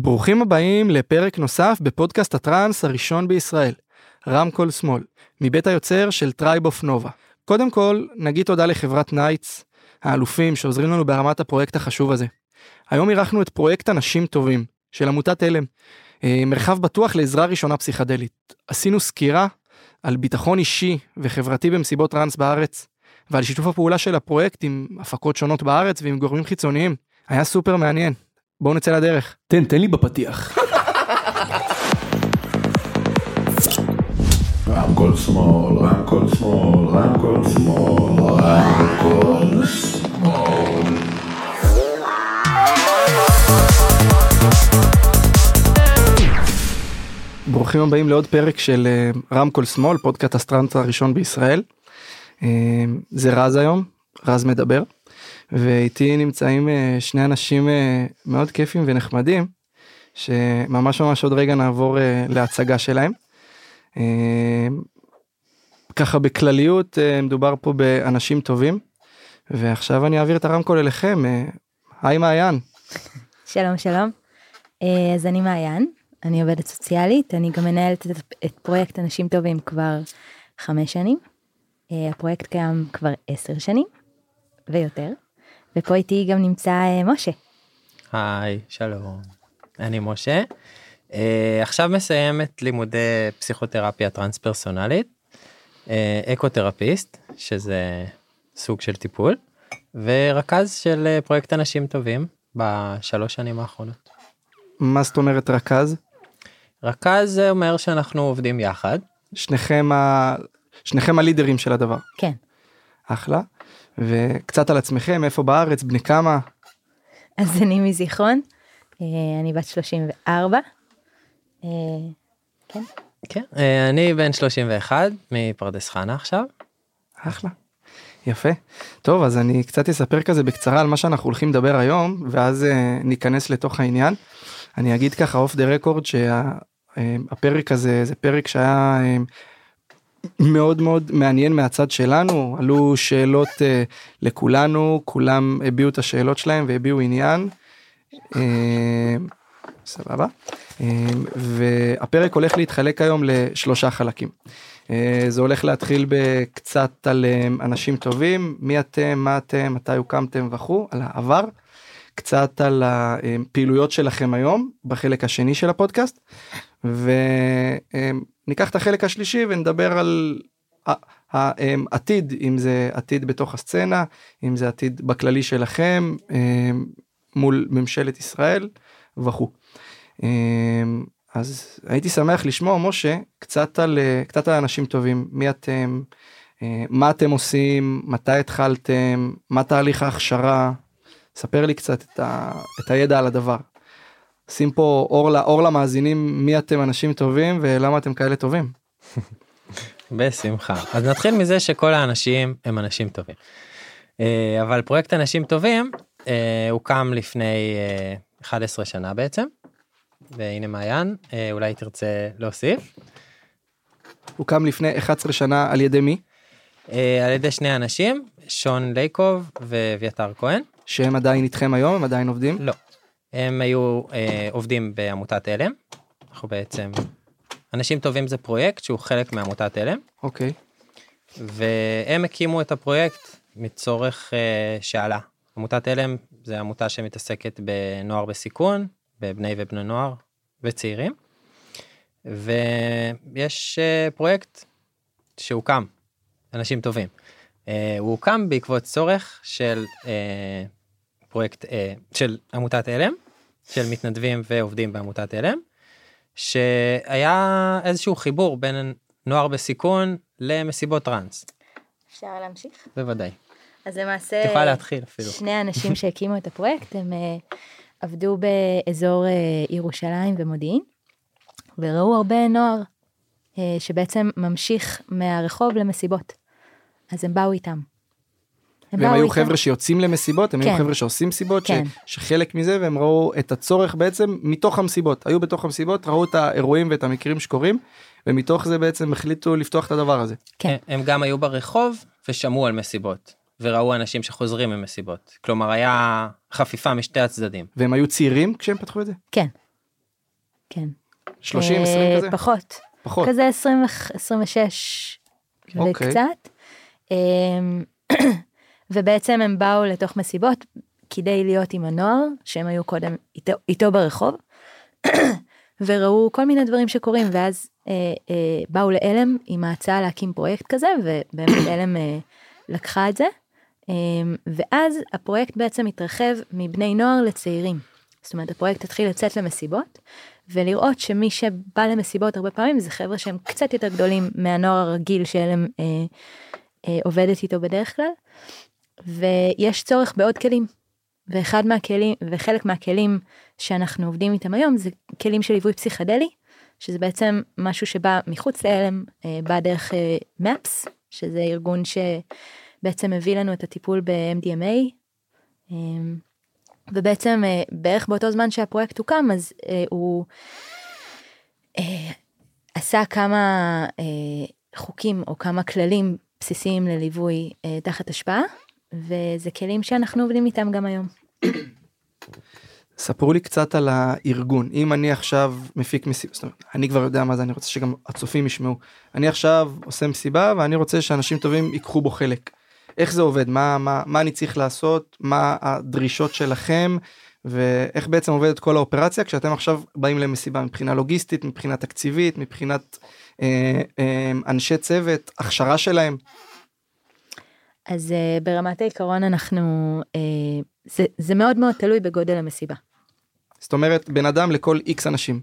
ברוכים הבאים לפרק נוסף בפודקאסט הטראנס הראשון בישראל, רמקול שמאל, מבית היוצר של Tribe of Nova. קודם כל, נגיד תודה לחברת Nights, האלופים שעוזרים לנו בהרמת הפרויקט החשוב הזה. היום אירחנו את פרויקט אנשים טובים, של עמותת אל״ם, אה, מרחב בטוח לעזרה ראשונה פסיכדלית. עשינו סקירה על ביטחון אישי וחברתי במסיבות טראנס בארץ, ועל שיתוף הפעולה של הפרויקט עם הפקות שונות בארץ ועם גורמים חיצוניים. היה סופר מעניין. בואו נצא לדרך. תן, תן לי בפתיח. רמקול שמאל, רמקול שמאל, רמקול שמאל, רמקול שמאל. ברוכים הבאים לעוד פרק של אה, רמקול שמאל, פודקאסט הטראנס הראשון בישראל. אה, זה רז היום, רז מדבר, ואיתי נמצאים אה, שני אנשים מאוד כיפים ונחמדים, שממש ממש עוד רגע נעבור להצגה שלהם. ככה בכלליות מדובר פה באנשים טובים, ועכשיו אני אעביר את הרמקול אליכם. היי מעיין. שלום שלום. אז אני מעיין, אני עובדת סוציאלית, אני גם מנהלת את, פרויקט אנשים טובים כבר חמש שנים. הפרויקט קיים כבר עשר שנים ויותר, ופה איתי גם נמצא uh, משה. היי, שלום. אני משה. Uh, עכשיו מסיים את לימודי פסיכותרפיה טרנס פרסונלית, uh, אקותרפיסט, שזה סוג של טיפול, ורכז של uh, פרויקט אנשים טובים בשלוש שנים האחרונות. מה זאת אומרת רכז? רכז זה אומר שאנחנו עובדים יחד. שניכם ה... שניכם הלידרים של הדבר. כן. אחלה. וקצת על עצמכם, איפה בארץ, בני כמה? אז אני מזיכרון, אה, אני בת 34. אה, כן. כן, אה, אני בן 31 מפרדס חנה עכשיו. אחלה. יפה. טוב, אז אני קצת אספר כזה בקצרה על מה שאנחנו הולכים לדבר היום, ואז ניכנס לתוך העניין. אני אגיד ככה אוף דה רקורד שהפרק הזה זה פרק שהיה מאוד מאוד מעניין מהצד שלנו עלו שאלות uh, לכולנו כולם הביעו את השאלות שלהם והביעו עניין. Uh, סבבה. Uh, והפרק הולך להתחלק היום לשלושה חלקים. זה הולך להתחיל בקצת על אנשים טובים מי אתם מה אתם מתי הוקמתם וכו' על העבר. קצת על הפעילויות שלכם היום בחלק השני של הפודקאסט וניקח את החלק השלישי ונדבר על העתיד אם זה עתיד בתוך הסצנה אם זה עתיד בכללי שלכם מול ממשלת ישראל וכו'. אז הייתי שמח לשמוע משה קצת על קצת על אנשים טובים. מי אתם? מה אתם עושים? מתי התחלתם? מה תהליך ההכשרה? ספר לי קצת את, ה, את הידע על הדבר. שים פה אור, אור למאזינים מי אתם אנשים טובים ולמה אתם כאלה טובים. בשמחה. אז נתחיל מזה שכל האנשים הם אנשים טובים. אה, אבל פרויקט אנשים טובים אה, הוקם לפני 11 אה, שנה בעצם. והנה מעיין אולי תרצה להוסיף. הוקם לפני 11 שנה על ידי מי? על ידי שני אנשים שון לייקוב ואביתר כהן. שהם עדיין איתכם היום הם עדיין עובדים? לא. הם היו אה, עובדים בעמותת הלם. אנחנו בעצם אנשים טובים זה פרויקט שהוא חלק מעמותת הלם. אוקיי. והם הקימו את הפרויקט מצורך אה, שעלה. עמותת הלם זה עמותה שמתעסקת בנוער בסיכון, בבני ובני נוער וצעירים. ויש אה, פרויקט שהוקם, אנשים טובים. אה, הוא הוקם בעקבות צורך של אה, פרויקט אה, של עמותת הלם, של מתנדבים ועובדים בעמותת הלם, שהיה איזשהו חיבור בין נוער בסיכון למסיבות טראנס. אפשר להמשיך? בוודאי. אז למעשה, תוכל להתחיל אפילו. שני האנשים שהקימו את הפרויקט הם uh, עבדו באזור uh, ירושלים ומודיעין, וראו הרבה נוער uh, שבעצם ממשיך מהרחוב למסיבות. אז הם באו איתם. הם והם היו. חבר'ה שיוצאים למסיבות, הם כן. היו חבר'ה שעושים מסיבות, כן. ש, שחלק מזה והם ראו את הצורך בעצם מתוך המסיבות, היו בתוך המסיבות, ראו את האירועים ואת המקרים שקורים, ומתוך זה בעצם החליטו לפתוח את הדבר הזה. כן. הם גם היו ברחוב ושמעו על מסיבות, וראו אנשים שחוזרים ממסיבות, כלומר היה חפיפה משתי הצדדים. והם היו צעירים כשהם פתחו את זה? כן. כן. 30, 20 אה, כזה? פחות. פחות. כזה 20, 26 אוקיי. וקצת. ובעצם הם באו לתוך מסיבות כדי להיות עם הנוער שהם היו קודם איתו, איתו ברחוב. וראו כל מיני דברים שקורים ואז אה, אה, באו לעלם עם ההצעה להקים פרויקט כזה ובאמת עלם אה, לקחה את זה. אה, ואז הפרויקט בעצם התרחב מבני נוער לצעירים. זאת אומרת הפרויקט התחיל לצאת למסיבות ולראות שמי שבא למסיבות הרבה פעמים זה חבר'ה שהם קצת יותר גדולים מהנוער הרגיל שעלם אה, אה, עובדת איתו בדרך כלל. ויש צורך בעוד כלים. ואחד מהכלים וחלק מהכלים שאנחנו עובדים איתם היום זה כלים של ליווי פסיכדלי שזה בעצם משהו שבא מחוץ להלם אה, בא דרך אה, מפס שזה ארגון שבעצם מביא לנו את הטיפול ב-MDMA. אה, ובעצם אה, בערך באותו זמן שהפרויקט הוקם אז אה, הוא אה, עשה כמה אה, חוקים או כמה כללים בסיסיים לליווי אה, תחת השפעה וזה כלים שאנחנו עובדים איתם גם היום. ספרו לי קצת על הארגון. אם אני עכשיו מפיק מסיבה זאת אומרת, אני כבר יודע מה זה אני רוצה שגם הצופים ישמעו. אני עכשיו עושה מסיבה ואני רוצה שאנשים טובים ייקחו בו חלק. איך זה עובד? מה מה מה אני צריך לעשות? מה הדרישות שלכם? ואיך בעצם עובדת כל האופרציה כשאתם עכשיו באים למסיבה? מבחינה לוגיסטית מבחינה תקציבית מבחינת אה, אה, אנשי צוות הכשרה שלהם אז uh, ברמת העיקרון אנחנו uh, זה, זה מאוד מאוד תלוי בגודל המסיבה. זאת אומרת בן אדם לכל איקס אנשים.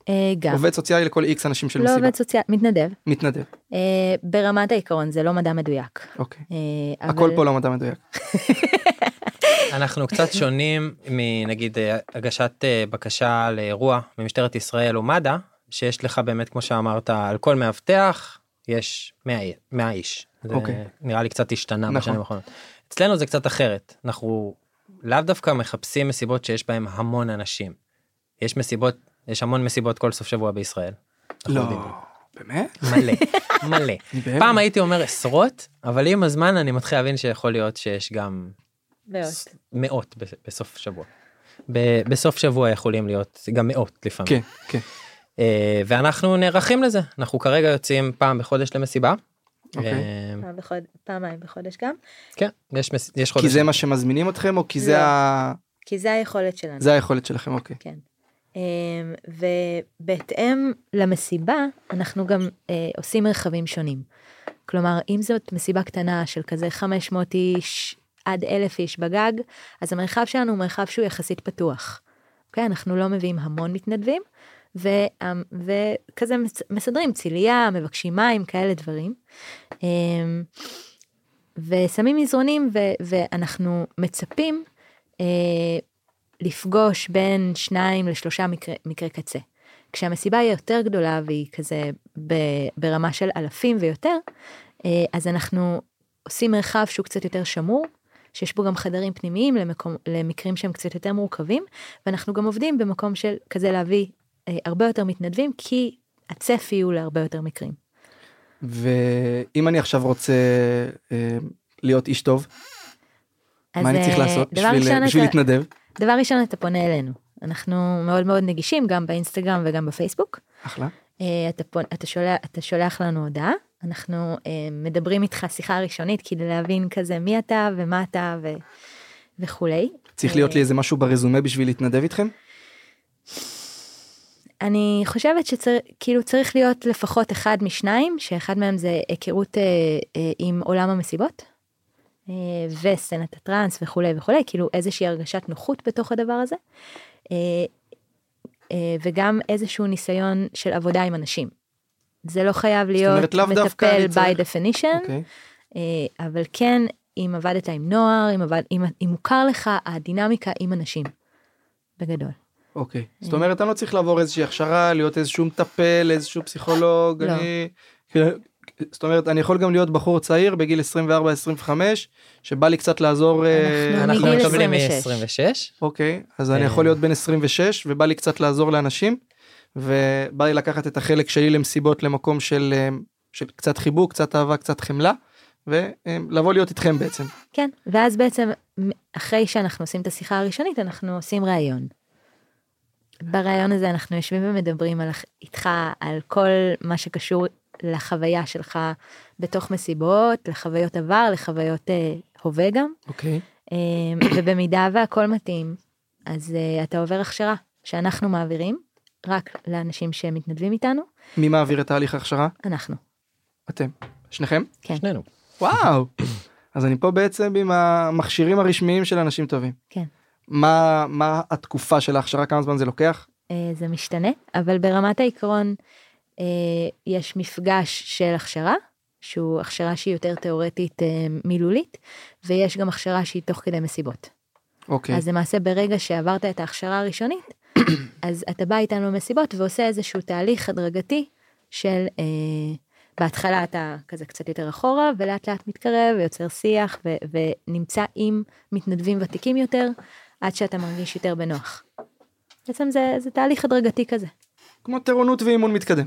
Uh, גם. עובד סוציאלי לכל איקס אנשים של לא מסיבה. עובד סוציאלי מתנדב. מתנדב. uh, ברמת העיקרון זה לא מדע מדויק. אוקיי. Uh, הכל פה לא מדע מדויק. אנחנו קצת שונים מנגיד הגשת בקשה לאירוע במשטרת ישראל או מד"א שיש לך באמת כמו שאמרת על כל מאבטח יש 100, 100 איש. זה אוקיי. נראה לי קצת השתנה נכון. בשנים האחרונות. אצלנו זה קצת אחרת אנחנו לאו דווקא מחפשים מסיבות שיש בהם המון אנשים. יש מסיבות יש המון מסיבות כל סוף שבוע בישראל. לא יודעים. באמת מלא מלא. פעם הייתי אומר עשרות אבל עם הזמן אני מתחיל להבין שיכול להיות שיש גם. מאות ב- בסוף שבוע. ב- בסוף שבוע יכולים להיות גם מאות לפעמים. כן כן אה, ואנחנו נערכים לזה אנחנו כרגע יוצאים פעם בחודש למסיבה. אוקיי. אה, פעם. פעמיים בחודש גם כן יש מס- יש כי חודש. זה מה שמזמינים אתכם או כי זה לא. ה... כי זה היכולת שלנו. זה היכולת שלכם אוקיי כן. אמ, ובהתאם למסיבה אנחנו גם אה, עושים מרחבים שונים. כלומר אם זאת מסיבה קטנה של כזה 500 איש עד 1,000 איש בגג אז המרחב שלנו הוא מרחב שהוא יחסית פתוח. אוקיי אנחנו לא מביאים המון מתנדבים ו, וכזה מס- מסדרים ציליה מבקשים מים כאלה דברים. אמ, ושמים מזרונים ו, ואנחנו מצפים אה, לפגוש בין שניים לשלושה מקרי, מקרי קצה. כשהמסיבה היא יותר גדולה והיא כזה ברמה של אלפים ויותר, אה, אז אנחנו עושים מרחב שהוא קצת יותר שמור, שיש בו גם חדרים פנימיים למקום, למקרים שהם קצת יותר מורכבים, ואנחנו גם עובדים במקום של כזה להביא הרבה יותר מתנדבים, כי הצפי הוא להרבה יותר מקרים. ואם אני עכשיו רוצה אה, להיות איש טוב מה אני צריך אה, לעשות בשביל ראשון, בשביל אתה- להתנדב דבר ראשון אתה פונה אלינו. אנחנו מאוד מאוד נגישים גם באינסטגרם וגם בפייסבוק. אחלה אה, אתה, פונה, אתה, שולח, אתה שולח לנו הודעה, אנחנו אה, מדברים איתך שיחה ראשונית כדי להבין כזה מי אתה ומה אתה ו, וכולי. צריך להיות לי איזה משהו ברזומה בשביל להתנדב איתכם אני חושבת שצריך כאילו צריך להיות לפחות אחד משניים שאחד מהם זה היכרות אה, אה, עם עולם המסיבות. אה, וסצנת הטראנס וכולי וכולי כאילו איזושהי הרגשת נוחות בתוך הדבר הזה. אה, אה, וגם איזשהו ניסיון של עבודה עם אנשים. זה לא חייב להיות אומרת, אני מטפל by definition אוקיי אה, אבל כן אם עבדת עם נוער אם, עבד, אם, אם מוכר לך הדינמיקה עם אנשים. בגדול. אוקיי זאת אומרת אני לא צריך לעבור איזושהי הכשרה להיות איזשהו מטפל איזשהו פסיכולוג לא. אני כאילו, זאת אומרת אני יכול גם להיות בחור צעיר בגיל 24 25 שבא לי קצת לעזור אה, אנחנו אנחנו מגיל מקבלים 26. מ-26. אוקיי אז אני אה. יכול להיות בן 26 ובא לי קצת לעזור לאנשים ובא לי לקחת את החלק שלי למסיבות למקום של אה, של קצת חיבוק קצת אהבה קצת חמלה ולבוא להיות איתכם בעצם כן, ואז בעצם אחרי שאנחנו עושים את השיחה הראשונית אנחנו עושים ראיון. ברעיון הזה אנחנו יושבים ומדברים על, איתך על כל מה שקשור לחוויה שלך בתוך מסיבות, לחוויות עבר, לחוויות אה, הווה גם, אוקיי. אה, ובמידה והכל מתאים, אז אה, אתה עובר הכשרה שאנחנו מעבירים רק לאנשים שמתנדבים איתנו, מי מעביר את תהליך ההכשרה? אנחנו. אתם. שניכם? כן. שנינו. וואו. אז אני פה בעצם עם המכשירים הרשמיים של אנשים טובים. כן. מה מה התקופה של ההכשרה כמה זמן זה לוקח? אה, זה משתנה, אבל ברמת העיקרון אה, יש מפגש של הכשרה, שהוא הכשרה שהיא יותר תיאורטית אה, מילולית, ויש גם הכשרה שהיא תוך כדי מסיבות. אוקיי. אז למעשה ברגע שעברת את ההכשרה הראשונית, אז אתה בא איתנו למסיבות ועושה איזשהו תהליך הדרגתי של בהתחלה אתה כזה קצת יותר אחורה ולאט לאט מתקרב ויוצר שיח ו, ונמצא עם מתנדבים ותיקים יותר עד שאתה מרגיש יותר בנוח. בעצם זה, זה תהליך הדרגתי כזה. כמו טירונות ואימון מתקדם.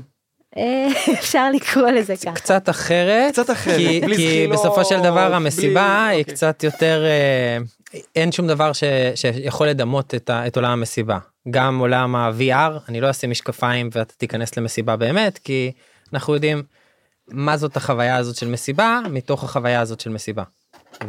אה, אפשר לקרוא לזה ככה. קצת אחרת. קצת אחרת, כי, בלי כי בסופו של דבר בלי- המסיבה היא אוקיי. קצת יותר אה, אין שום דבר ש, שיכול לדמות את, ה, את עולם המסיבה גם עולם ה-VR אני לא אשים משקפיים ואתה תיכנס למסיבה באמת כי אנחנו יודעים מה זאת החוויה הזאת של מסיבה מתוך החוויה הזאת של מסיבה.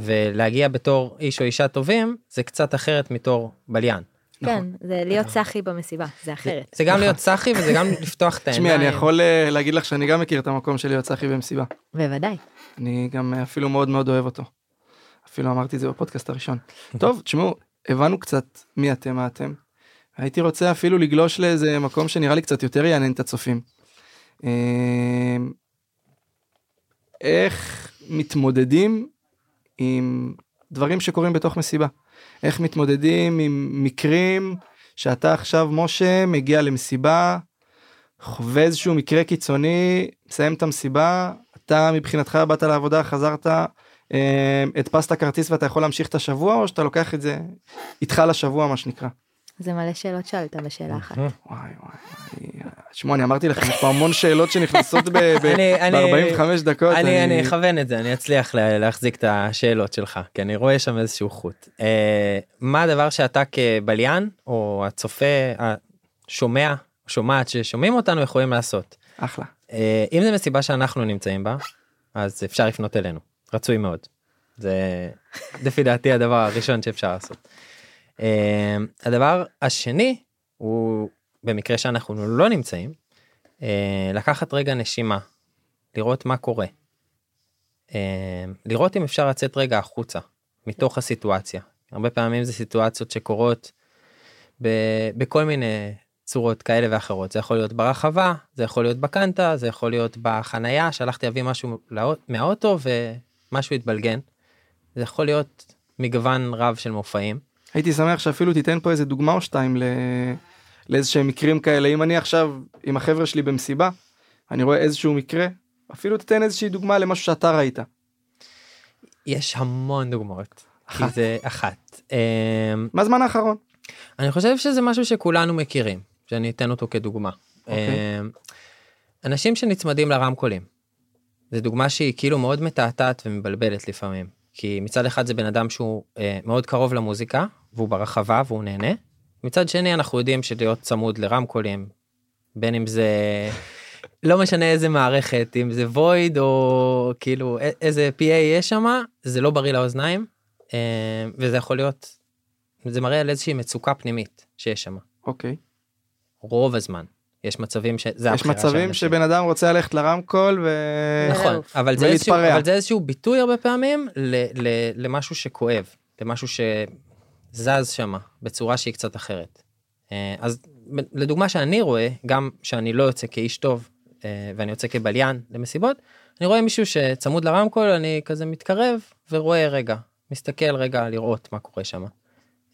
ולהגיע בתור איש או אישה טובים זה קצת אחרת מתור בליין. כן, זה להיות סאחי במסיבה, זה אחרת. זה גם להיות סאחי וזה גם לפתוח את העיניים. תשמעי אני יכול אה, להגיד לך שאני גם מכיר את המקום של להיות צחי במסיבה. בוודאי. אני גם אה, אפילו מאוד מאוד אוהב אותו. אפילו אמרתי את זה בפודקאסט הראשון. טוב תשמעו הבנו קצת מי אתם מה אתם. הייתי רוצה אפילו לגלוש לאיזה מקום שנראה לי קצת יותר יעניין את הצופים. אה, איך מתמודדים עם דברים שקורים בתוך מסיבה? איך מתמודדים עם מקרים שאתה עכשיו משה מגיע למסיבה חווה איזשהו מקרה קיצוני מסיים את המסיבה אתה מבחינתך באת לעבודה חזרת אה, הדפסת כרטיס ואתה יכול להמשיך את השבוע או שאתה לוקח את זה איתך לשבוע מה שנקרא. זה מלא שאלות שאלת בשאלה אחת. וואי וואי. תשמעו אני אמרתי לכם יש פה המון שאלות שנכנסות אני- אני- ב-45 דקות. אני אני אכוון את זה אני אצליח לה- להחזיק את השאלות שלך כי אני רואה שם איזשהו חוט. אה, מה הדבר שאתה כבליין או הצופה השומע שומעת ששומעים אותנו יכולים לעשות. אחלה. אה, אם זה מסיבה שאנחנו נמצאים בה אז אפשר לפנות אלינו רצוי מאוד. זה לפי דעתי הדבר הראשון שאפשר לעשות. אה, הדבר השני הוא במקרה שאנחנו לא נמצאים אה, לקחת רגע נשימה לראות מה קורה. אה, לראות אם אפשר לצאת רגע החוצה מתוך הסיטואציה הרבה פעמים זה סיטואציות שקורות בכל מיני צורות כאלה ואחרות זה יכול להיות ברחבה זה יכול להיות בקנטה זה יכול להיות בחנייה שהלכתי להביא משהו מהאוטו ומשהו התבלגן. זה יכול להיות מגוון רב של מופעים. הייתי שמח שאפילו תיתן פה איזה דוגמה או שתיים ל... לאיזה שהם מקרים כאלה אם אני עכשיו עם החבר'ה שלי במסיבה אני רואה איזשהו מקרה אפילו תיתן איזושהי דוגמה למשהו שאתה ראית. יש המון דוגמאות. אחת. זה אחת. אמ, מהזמן האחרון. אני חושב שזה משהו שכולנו מכירים, שאני אתן אותו כדוגמה. אוקיי. אמ, אנשים שנצמדים לרמקולים. זו דוגמה שהיא כאילו מאוד מתעתעת ומבלבלת לפעמים. כי מצד אחד זה בן אדם שהוא אה, מאוד קרוב למוזיקה, והוא ברחבה והוא נהנה. מצד שני אנחנו יודעים שלהיות צמוד לרמקולים, בין אם זה לא משנה איזה מערכת, אם זה וויד או כאילו איזה PA יש שם, זה לא בריא לאוזניים, אה, וזה יכול להיות, זה מראה על איזושהי מצוקה פנימית שיש שם. אוקיי. רוב הזמן. יש מצבים שזה יש מצבים אנשים. שבן אדם רוצה ללכת לרמקול ו... נכון. אבל זה, איזשהו. אבל זה איזשהו ביטוי הרבה פעמים ל, ל, למשהו שכואב, למשהו שזז שם בצורה שהיא קצת אחרת. אה, אז לדוגמה שאני רואה, גם שאני לא יוצא כאיש טוב אה, ואני יוצא כבליין למסיבות, אני רואה מישהו שצמוד לרמקול, אני כזה מתקרב ורואה רגע, מסתכל רגע לראות מה קורה שם.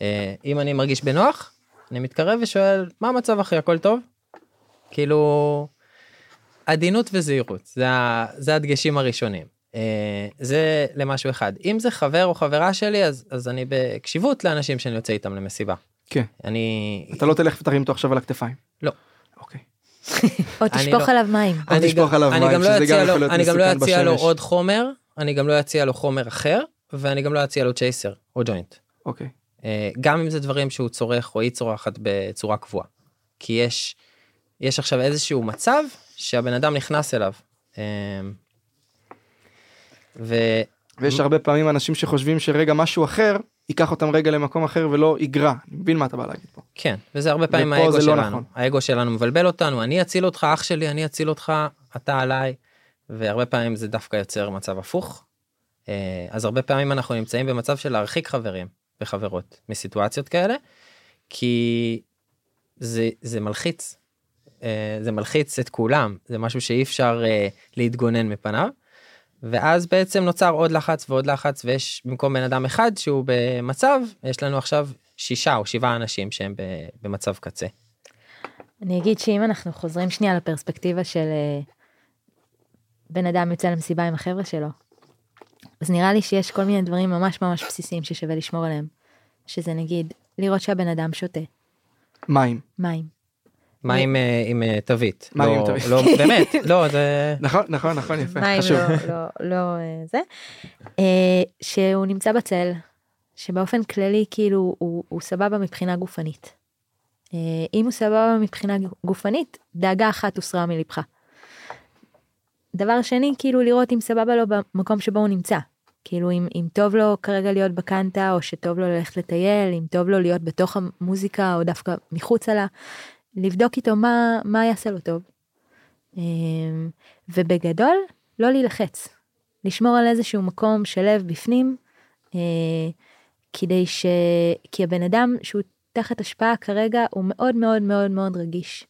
אה, אם אני מרגיש בנוח, אני מתקרב ושואל, מה המצב אחי, הכל טוב? כאילו, עדינות וזהירות זה, זה הדגשים הראשונים. אה, זה למשהו אחד אם זה חבר או חברה שלי אז אז אני בקשיבות לאנשים שאני יוצא איתם למסיבה. כן. אני אתה לא תלך ותרים אותו עכשיו על הכתפיים. לא. אוקיי. או אני תשפוך לא- עליו מים. או אני תשפוך עליו אני מים, גם לא שזה גם לו- יכול להיות אני גם לא מסוכן אציע לו בשמש. עוד חומר אני גם לא אציע לו חומר אחר ואני גם לא אציע לו צ'ייסר או ג'וינט. אוקיי. אה, גם אם זה דברים שהוא צורך או היא צורחת בצורה קבועה. כי יש, יש עכשיו איזשהו מצב שהבן אדם נכנס אליו. אמ, ו... ויש הרבה פעמים אנשים שחושבים שרגע משהו אחר ייקח אותם רגע למקום אחר ולא יגרע. אני מבין מה אתה בא להגיד פה. כן, וזה הרבה פעמים האגו לא שלנו. נכון. האגו שלנו מבלבל אותנו, אני אציל אותך, אח שלי, אני אציל אותך, אתה עליי. והרבה פעמים זה דווקא יוצר מצב הפוך. אה, אז הרבה פעמים אנחנו נמצאים במצב של להרחיק חברים וחברות מסיטואציות כאלה, כי זה, זה מלחיץ. אה, זה מלחיץ את כולם, זה משהו שאי אפשר אה, להתגונן מפניו. ואז בעצם נוצר עוד לחץ ועוד לחץ ויש במקום בן אדם אחד שהוא במצב יש לנו עכשיו שישה או שבעה אנשים שהם במצב קצה. אני אגיד שאם אנחנו חוזרים שנייה לפרספקטיבה של אה, בן אדם יוצא למסיבה עם החבר'ה שלו, אז נראה לי שיש כל מיני דברים ממש ממש בסיסיים ששווה לשמור עליהם. שזה נגיד, לראות שהבן אדם שותה מים. מים. מה עם, אה, אה, תווית? מה עם לא- תווית? לא, באמת, לא, זה... נכון נכון נכון יפה. מים חשוב. לא, לא, לא אה, זה. שהוא נמצא בצל, שבאופן כללי כאילו הוא, הוא סבבה מבחינה גופנית. אם הוא סבבה מבחינה גופנית, דאגה אחת הוסרה מלבך. דבר שני, כאילו לראות אם סבבה לו במקום שבו הוא נמצא. כאילו אם, אם טוב לו כרגע להיות בקנטה, או שטוב לו ללכת לטייל, אם טוב לו להיות בתוך המוזיקה, או דווקא מחוצה לה, לבדוק איתו מה, מה יעשה לו טוב. אמ, ובגדול, לא להילחץ. לשמור על איזשהו מקום שלב בפנים, אה, כדי ש... כי הבן אדם שהוא תחת השפעה כרגע הוא מאוד מאוד מאוד מאוד רגיש.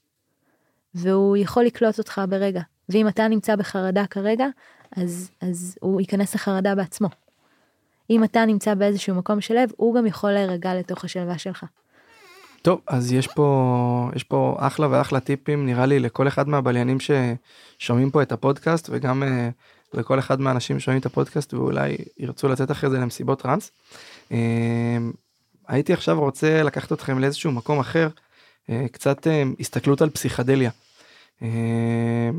והוא יכול לקלוט אותך ברגע. ואם אתה נמצא בחרדה כרגע, אז, אז הוא ייכנס לחרדה בעצמו. אם אתה נמצא באיזשהו מקום שלב, הוא גם יכול להירגע לתוך השלווה שלך. טוב אז יש פה יש פה אחלה ואחלה טיפים נראה לי לכל אחד מהבליינים ששומעים פה את הפודקאסט וגם אה, לכל אחד מהאנשים ששומעים את הפודקאסט ואולי ירצו לצאת אחרי זה למסיבות טראנס. אה, הייתי עכשיו רוצה לקחת אתכם לאיזשהו מקום אחר אה, קצת אה, הסתכלות על פסיכדליה. אה,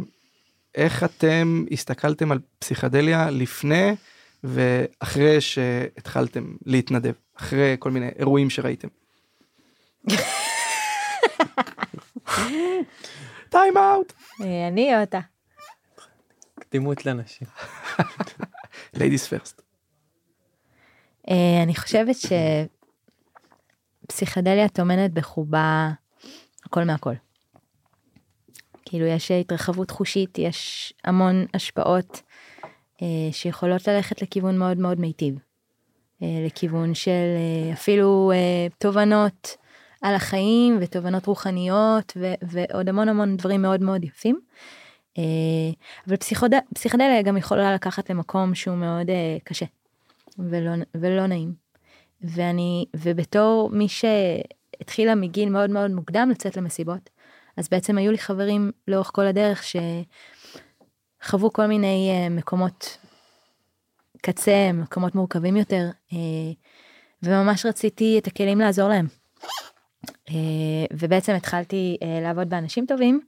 איך אתם הסתכלתם על פסיכדליה לפני ואחרי שהתחלתם להתנדב אחרי כל מיני אירועים שראיתם. טיים אאוט. אה, אני או אתה? קדימות לנשים. ladies first. אה, אני חושבת שפסיכדליה טומנת בחובה הכל מהכל. כאילו יש התרחבות חושית, יש המון השפעות אה, שיכולות ללכת לכיוון מאוד מאוד מיטיב. אה, לכיוון של אה, אפילו אה, תובנות על החיים ותובנות רוחניות ו- ועוד המון המון דברים מאוד מאוד יפים. אה, אבל פסיכוד... פסיכדליה גם יכולה לקחת למקום שהוא מאוד אה, קשה ולא, ולא נעים. ואני, ובתור מי שהתחילה מגיל מאוד מאוד מוקדם לצאת למסיבות, אז בעצם היו לי חברים לאורך כל הדרך שחוו כל מיני אה, מקומות קצה, מקומות מורכבים יותר, וממש רציתי את הכלים לעזור להם. אה, ובעצם התחלתי אה, לעבוד באנשים טובים,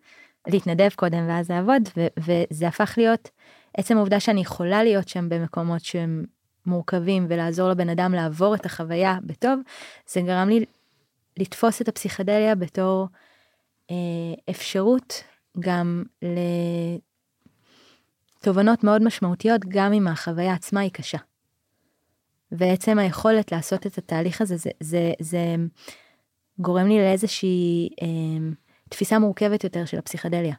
להתנדב קודם ואז לעבוד, ו- וזה הפך להיות עצם העובדה שאני יכולה להיות שם במקומות שהם מורכבים ולעזור לבן אדם לעבור את החוויה בטוב, זה גרם לי לתפוס את הפסיכדליה בתור אה, אפשרות גם לתובנות מאוד משמעותיות, גם אם החוויה עצמה היא קשה. ועצם היכולת לעשות את התהליך הזה, זה, זה, זה גורם לי לאיזושהי אה, תפיסה מורכבת יותר של הפסיכדליה.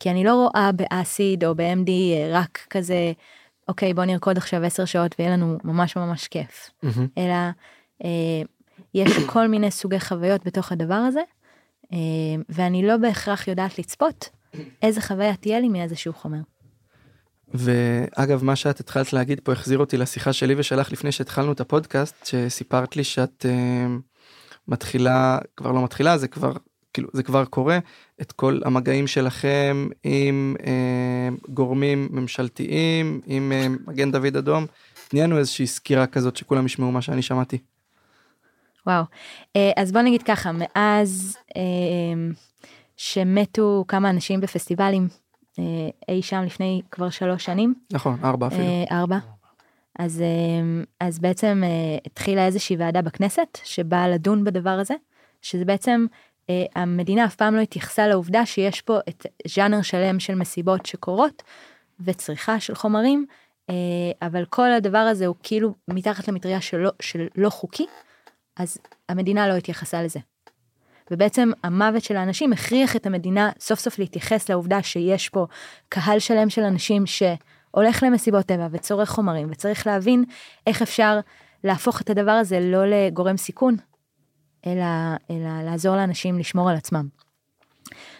כי אני לא רואה באסיד או ב-MD רק כזה, אוקיי, בוא נרקוד עכשיו 10 שעות ויהיה לנו ממש ממש כיף. אלא אה, יש כל מיני סוגי חוויות בתוך הדבר הזה, אה, ואני לא בהכרח יודעת לצפות איזה חוויה תהיה לי מאיזשהו חומר. ואגב מה שאת התחלת להגיד פה החזיר אותי לשיחה שלי ושלך לפני שהתחלנו את הפודקאסט שסיפרת לי שאת uh, מתחילה כבר לא מתחילה זה כבר כאילו זה כבר קורה את כל המגעים שלכם עם uh, גורמים ממשלתיים עם uh, מגן דוד אדום. תני לנו איזושהי סקירה כזאת שכולם ישמעו מה שאני שמעתי. וואו, אה, אז בוא נגיד ככה, מאז אה, שמתו כמה אנשים בפסטיבלים, אה, אי שם לפני כבר שלוש שנים, נכון ארבע אפילו. אה, ארבע, אז, אה, אז בעצם אה, התחילה איזושהי ועדה בכנסת שבאה לדון בדבר הזה, שזה בעצם אה, המדינה אף פעם לא התייחסה לעובדה שיש פה את ז'אנר שלם של מסיבות שקורות וצריכה של חומרים, אה, אבל כל הדבר הזה הוא כאילו מתחת למטריה של לא, של לא חוקי, אז המדינה לא התייחסה לזה. ובעצם המוות של האנשים הכריח את המדינה סוף סוף להתייחס לעובדה שיש פה קהל שלם של אנשים שהולך למסיבות טבע וצורך חומרים וצריך להבין איך אפשר להפוך את הדבר הזה לא לגורם סיכון, אלא, אלא לעזור לאנשים לשמור על עצמם.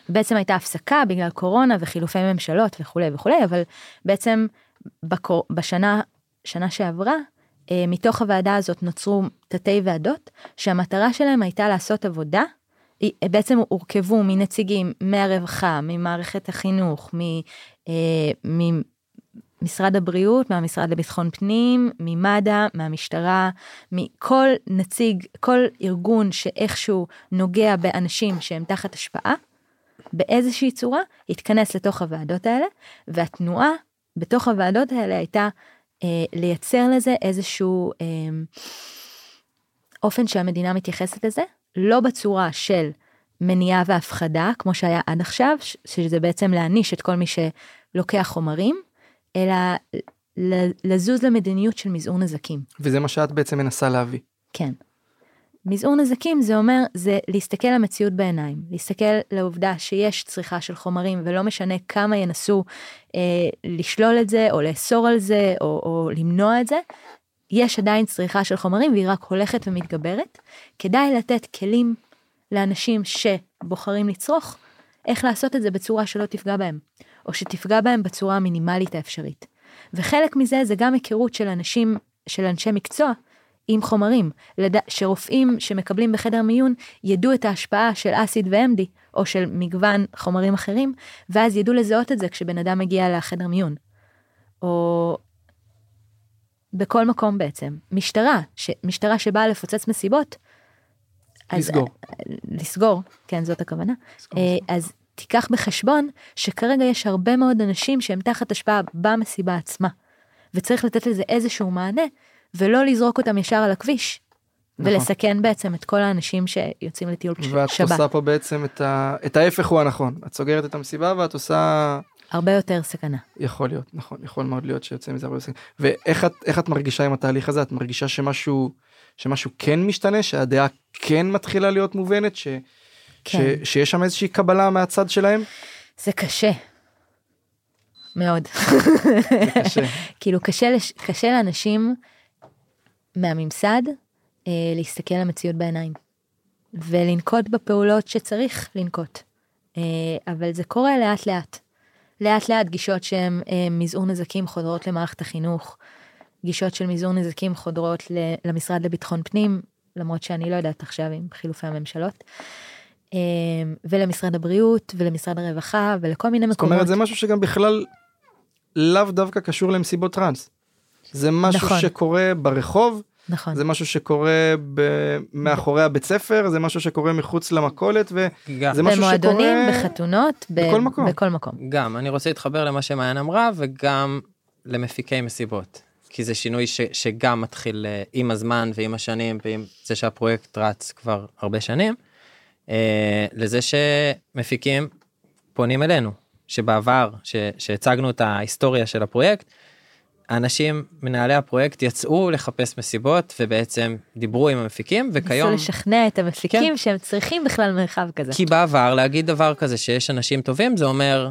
בעצם הייתה הפסקה בגלל קורונה וחילופי ממשלות וכולי וכולי, אבל בעצם בקור... בשנה שנה שעברה, אה, מתוך הוועדה הזאת נוצרו תתי ועדות, שהמטרה שלהם הייתה לעשות עבודה, בעצם הורכבו מנציגים מהרווחה, ממערכת החינוך, מ... אה, ממשרד הבריאות, מהמשרד לביטחון פנים, ממד"א, מהמשטרה, מכל נציג, כל ארגון שאיכשהו נוגע באנשים שהם תחת השפעה, באיזושהי צורה, התכנס לתוך הוועדות האלה, והתנועה בתוך הוועדות האלה הייתה אה, לייצר לזה איזשהו אה, אופן שהמדינה מתייחסת לזה, לא בצורה של מניעה והפחדה, כמו שהיה עד עכשיו, שזה בעצם להעניש את כל מי שלוקח חומרים, אלא לזוז למדיניות של מזעור נזקים. וזה מה שאת בעצם מנסה להביא. כן. מזעור נזקים זה אומר זה להסתכל למציאות בעיניים להסתכל לעובדה שיש צריכה של חומרים ולא משנה כמה ינסו אה, לשלול את זה או לאסור על זה או, או למנוע את זה. יש עדיין צריכה של חומרים והיא רק הולכת ומתגברת כדאי לתת כלים לאנשים שבוחרים לצרוך איך לעשות את זה בצורה שלא תפגע בהם או שתפגע בהם בצורה המינימלית האפשרית. וחלק מזה זה גם היכרות של אנשים של אנשי מקצוע עם חומרים, לד... שרופאים שמקבלים בחדר מיון ידעו את ההשפעה של אסיד ו-MD או של מגוון חומרים אחרים, ואז ידעו לזהות את זה כשבן אדם מגיע לחדר מיון. או בכל מקום בעצם. משטרה, ש... משטרה שבאה לפוצץ מסיבות. אז- לסגור. לסגור, כן זאת הכוונה. לסגור, אה, לסגור. אז תיקח בחשבון שכרגע יש הרבה מאוד אנשים שהם תחת השפעה במסיבה עצמה. וצריך לתת לזה איזשהו מענה, ולא לזרוק אותם ישר על הכביש. נכון. ולסכן בעצם את כל האנשים שיוצאים לטיול ש- ואת שבת. עושה פה בעצם את, ה... את ההפך הוא הנכון. את סוגרת את המסיבה ואת עושה... הרבה יותר סכנה. יכול להיות, נכון, יכול מאוד להיות שיוצא מזה הרבה יותר. ואיך את, את מרגישה עם התהליך הזה? את מרגישה שמשהו, שמשהו כן משתנה? שהדעה כן מתחילה להיות מובנת? ש... כן. ש... שיש שם איזושהי קבלה מהצד שלהם? זה קשה. מאוד. זה קשה. כאילו קשה, לש... קשה לאנשים מהממסד אה, להסתכל למציאות בעיניים ולנקוט בפעולות שצריך לנקוט. אה, אבל זה קורה לאט לאט. לאט לאט גישות שהן אה, מזעור נזקים חודרות למערכת החינוך, גישות של מזעור נזקים חודרות למשרד לביטחון פנים, למרות שאני לא יודעת עכשיו עם חילופי הממשלות, ולמשרד הבריאות ולמשרד הרווחה ולכל מיני זאת מקומות. אומרת זה משהו שגם בכלל לאו דווקא קשור למסיבות טראנס. זה משהו נכון. שקורה ברחוב, נכון. זה משהו שקורה ב... מאחורי הבית ספר, זה משהו שקורה מחוץ למכולת גם, זה משהו במועדונים, שקורה בחתונות, ב- בכל מקום. בכל מקום. גם אני רוצה להתחבר למה שמעיין אמרה וגם למפיקי מסיבות. כי זה שינוי ש, שגם מתחיל אה, עם הזמן ועם השנים ועם זה שהפרויקט רץ כבר הרבה שנים. אה, לזה שמפיקים פונים אלינו שבעבר ש, שהצגנו את ההיסטוריה של הפרויקט. האנשים מנהלי הפרויקט יצאו לחפש מסיבות ובעצם דיברו עם המפיקים וכיום ניסו לשכנע את המפיקים כן. שהם צריכים בכלל מרחב כזה. כי בעבר להגיד דבר כזה שיש אנשים טובים זה אומר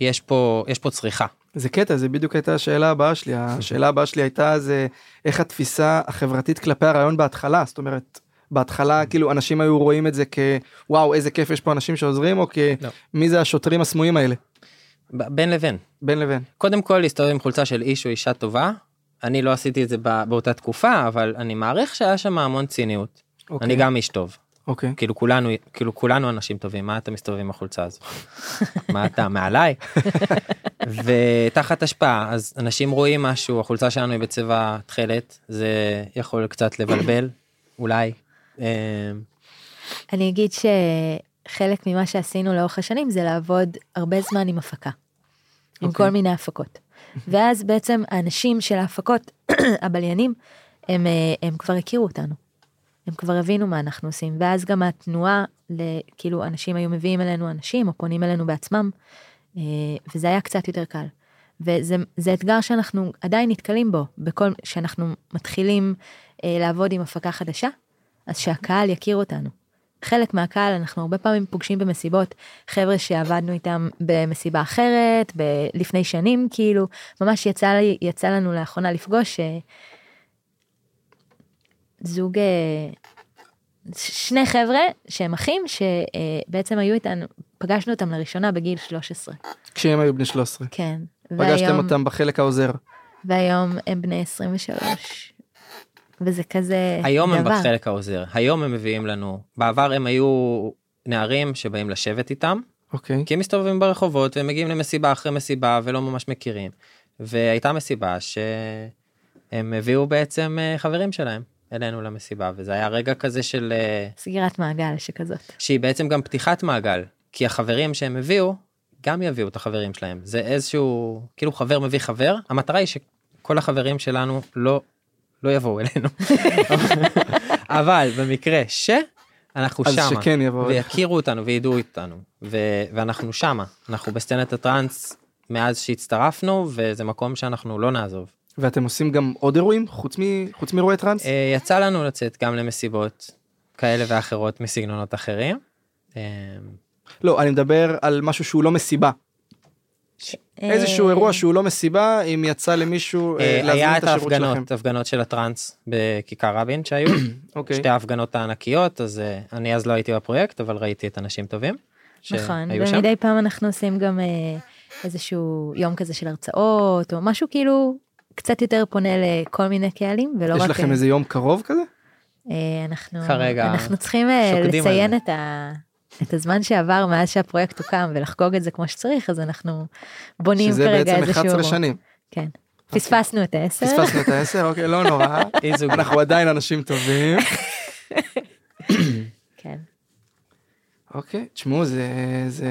יש פה יש פה צריכה. זה קטע זה בדיוק הייתה השאלה הבאה שלי השאלה הבאה שלי הייתה זה איך התפיסה החברתית כלפי הרעיון בהתחלה זאת אומרת בהתחלה כאילו אנשים היו רואים את זה כוואו איזה כיף יש פה אנשים שעוזרים או לא. כמי זה השוטרים הסמויים האלה בין לבין. בין לבין. קודם כל להסתובב עם חולצה של איש או אישה טובה. אני לא עשיתי את זה בא- באותה תקופה אבל אני מעריך שהיה שם המון ציניות. אוקיי. אני גם איש טוב. אוקיי. כאילו כולנו כאילו כולנו אנשים טובים מה אתה מסתובב עם החולצה הזו. מה אתה מעליי. ותחת השפעה אז אנשים רואים משהו החולצה שלנו היא בצבע תכלת זה יכול קצת לבלבל אולי. אה, אני אגיד שחלק ממה שעשינו לאורך השנים זה לעבוד הרבה זמן עם הפקה. עם אוקיי. כל מיני הפקות. ואז בעצם האנשים של ההפקות, הבליינים, הם, אה, הם כבר הכירו אותנו. הם כבר הבינו מה אנחנו עושים, ואז גם התנועה, כאילו אנשים היו מביאים אלינו אנשים, או פונים אלינו בעצמם, אה, וזה היה קצת יותר קל. וזה זה אתגר שאנחנו עדיין נתקלים בו, בכל, שאנחנו מתחילים אה, לעבוד עם הפקה חדשה, אז שהקהל יכיר אותנו. חלק מהקהל אנחנו הרבה פעמים פוגשים במסיבות חבר'ה שעבדנו איתם במסיבה אחרת ב- לפני שנים כאילו ממש יצא לי יצא לנו לאחרונה לפגוש אה, זוג אה, שני חבר'ה שהם אחים שבעצם היו איתנו פגשנו אותם לראשונה בגיל 13 כשהם היו בני 13. כן פגשתם והיום- אותם בחלק העוזר. והיום הם בני 23 וזה כזה היום הם דבר. בחלק העוזר, היום הם מביאים לנו, בעבר הם היו נערים שבאים לשבת איתם, אוקיי. כי הם מסתובבים ברחובות והם מגיעים למסיבה אחרי מסיבה ולא ממש מכירים. והייתה מסיבה שהם הביאו בעצם אה, חברים שלהם אלינו למסיבה וזה היה רגע כזה של אה, סגירת מעגל שכזאת. שהיא בעצם גם פתיחת מעגל כי החברים שהם הביאו גם יביאו את החברים שלהם זה איזשהו כאילו חבר מביא חבר המטרה היא שכל החברים שלנו לא לא יבואו אלינו אבל במקרה שאנחנו אז שמה שכן יבואו. ויכירו אותנו וידעו איתנו ו- ואנחנו שמה אנחנו בסצנת הטראנס מאז שהצטרפנו וזה מקום שאנחנו לא נעזוב. ואתם עושים גם עוד אירועים חוץ מ- חוץ מאירועי טראנס? אה, יצא לנו לצאת גם למסיבות כאלה ואחרות מסגנונות אחרים. אה, לא, אני מדבר על משהו שהוא לא מסיבה. איזשהו אה, אירוע שהוא לא מסיבה, אם יצא למישהו אה, אה, להזמין היה את את השירות שלכם. ההפגנות, הפגנות של הטראנס בכיכר רבין שהיו, אוקיי. שתי ההפגנות הענקיות, אז אני אז לא הייתי בפרויקט, אבל ראיתי את אנשים טובים. נכון. ומדי פעם אנחנו עושים גם איזשהו יום כזה של הרצאות, או משהו כאילו קצת יותר פונה לכל מיני קהלים, ולא רק... יש לכם איזה יום קרוב כזה? אנחנו, כרגע אנחנו צריכים לציין. את, ה, את הזמן שעבר מאז שהפרויקט הוקם ולחגוג את זה כמו שצריך, אז אנחנו בונים שזה כרגע בעצם איזשהו... 11 שנים. כן. פספסנו את העשר. פספסנו את העשר, אוקיי, לא נורא. אנחנו עדיין אנשים טובים. כן. אוקיי, תשמעו, זה, זה...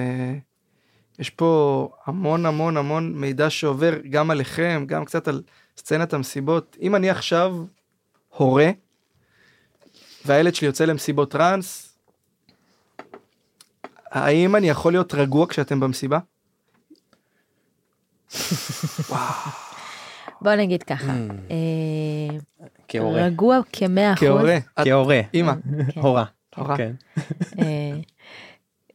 יש פה המון המון המון מידע שעובר גם עליכם, גם קצת על סצנת המסיבות. אם אני עכשיו הורה, והילד שלי יוצא למסיבות טראנס, האם אני יכול להיות רגוע כשאתם במסיבה? בוא נגיד ככה, Mm. אה, כהורה. רגוע כמאה אחוז. כהורה, כהורה. אימא, כן. הורה. הורה. כן. אה,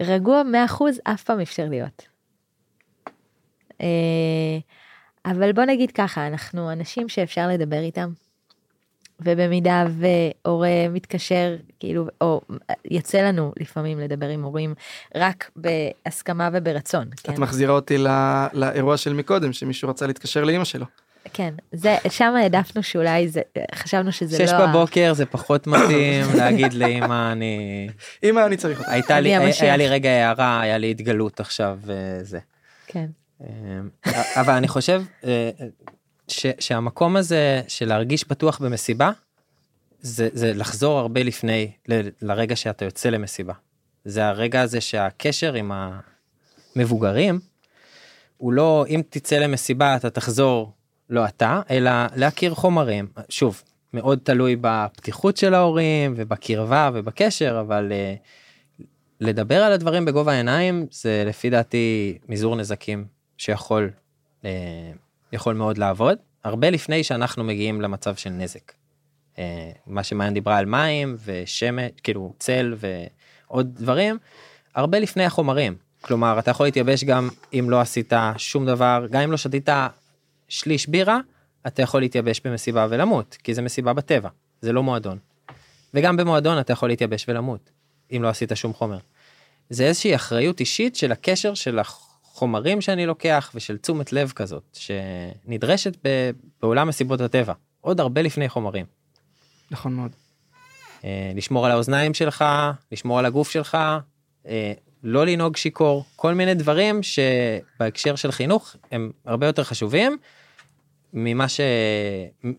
רגוע 100% אף פעם אפשר להיות. אה, אבל בוא נגיד ככה, אנחנו אנשים שאפשר לדבר איתם, ובמידה והורה מתקשר, כאילו, או יצא לנו לפעמים לדבר עם הורים רק בהסכמה וברצון. את כן, מחזירה אותי לא- לאירוע של מקודם, שמישהו רצה להתקשר לאימא שלו. כן, זה, שם העדפנו שאולי זה, חשבנו שזה לא... שש בבוקר זה פחות מתאים להגיד לאמא אני אמא, אני צריך אותך. הייתה לי המשיח. היה לי רגע הערה היה לי התגלות עכשיו וזה. כן, אמ, אבל אני חושב אה, ש, שהמקום הזה של להרגיש בטוח במסיבה זה, זה לחזור הרבה לפני ל, לרגע שאתה יוצא למסיבה. זה הרגע הזה שהקשר עם המבוגרים הוא לא אם תצא למסיבה אתה תחזור לא אתה אלא להכיר חומרים שוב מאוד תלוי בפתיחות של ההורים ובקרבה ובקשר אבל אה, לדבר על הדברים בגובה העיניים זה לפי דעתי מזעור נזקים שיכול אה, יכול מאוד לעבוד הרבה לפני שאנחנו מגיעים למצב של נזק. אה, מה שמעיין דיברה על מים ושמש כאילו צל ועוד דברים הרבה לפני החומרים כלומר אתה יכול להתייבש גם אם לא עשית שום דבר גם אם לא שתית שליש בירה אתה יכול להתייבש במסיבה ולמות כי זה מסיבה בטבע זה לא מועדון. וגם במועדון אתה יכול להתייבש ולמות אם לא עשית שום חומר. זה איזושהי אחריות אישית של הקשר של החומרים שאני לוקח ושל תשומת לב כזאת שנדרשת ב- בעולם מסיבות הטבע עוד הרבה לפני חומרים. נכון מאוד. אה, לשמור על האוזניים שלך לשמור על הגוף שלך אה, לא לנהוג שיכור כל מיני דברים שבהקשר של חינוך הם הרבה יותר חשובים ממה ש...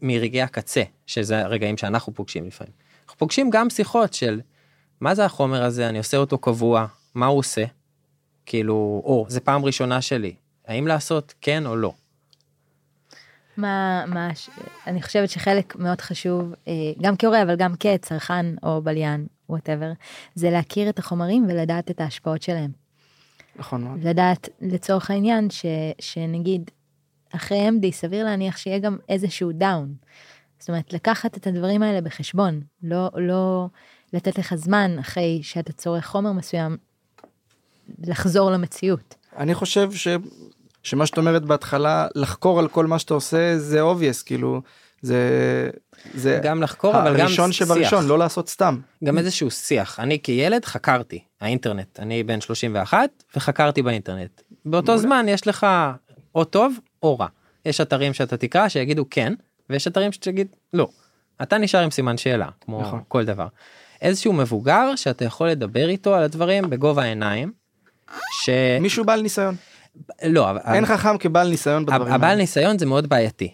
מרגעי הקצה שזה הרגעים שאנחנו פוגשים לפעמים. אנחנו פוגשים גם שיחות של מה זה החומר הזה אני עושה אותו קבוע מה הוא עושה כאילו או זה פעם ראשונה שלי האם לעשות כן או לא. מה, מה, אני חושבת שחלק מאוד חשוב, אה, גם כהורה אבל גם כצרכן או בליין, whatever, זה להכיר את החומרים ולדעת את ההשפעות שלהם. נכון מאוד. לדעת לצורך העניין ש, שנגיד אחרי MD סביר להניח שיהיה גם איזשהו down. זאת אומרת לקחת את הדברים האלה בחשבון, לא, לא לתת לך זמן אחרי שאתה צורך חומר מסוים לחזור למציאות. אני חושב ש... שמה שאת אומרת בהתחלה לחקור על כל מה שאתה עושה זה obvious כאילו זה זה גם לחקור אבל גם הראשון שבראשון שיח. לא לעשות סתם גם איזשהו שיח אני כילד חקרתי האינטרנט אני בן 31 וחקרתי באינטרנט באותו זמן יש לך או טוב או רע יש אתרים שאתה תקרא שיגידו כן ויש אתרים שתגיד לא אתה נשאר עם סימן שאלה כמו נכון. כל דבר איזשהו מבוגר שאתה יכול לדבר איתו על הדברים בגובה העיניים. שלא מישהו בעל ניסיון לא אבל אין חכם כבעל ניסיון בדברים הבעל האלה. ניסיון זה מאוד בעייתי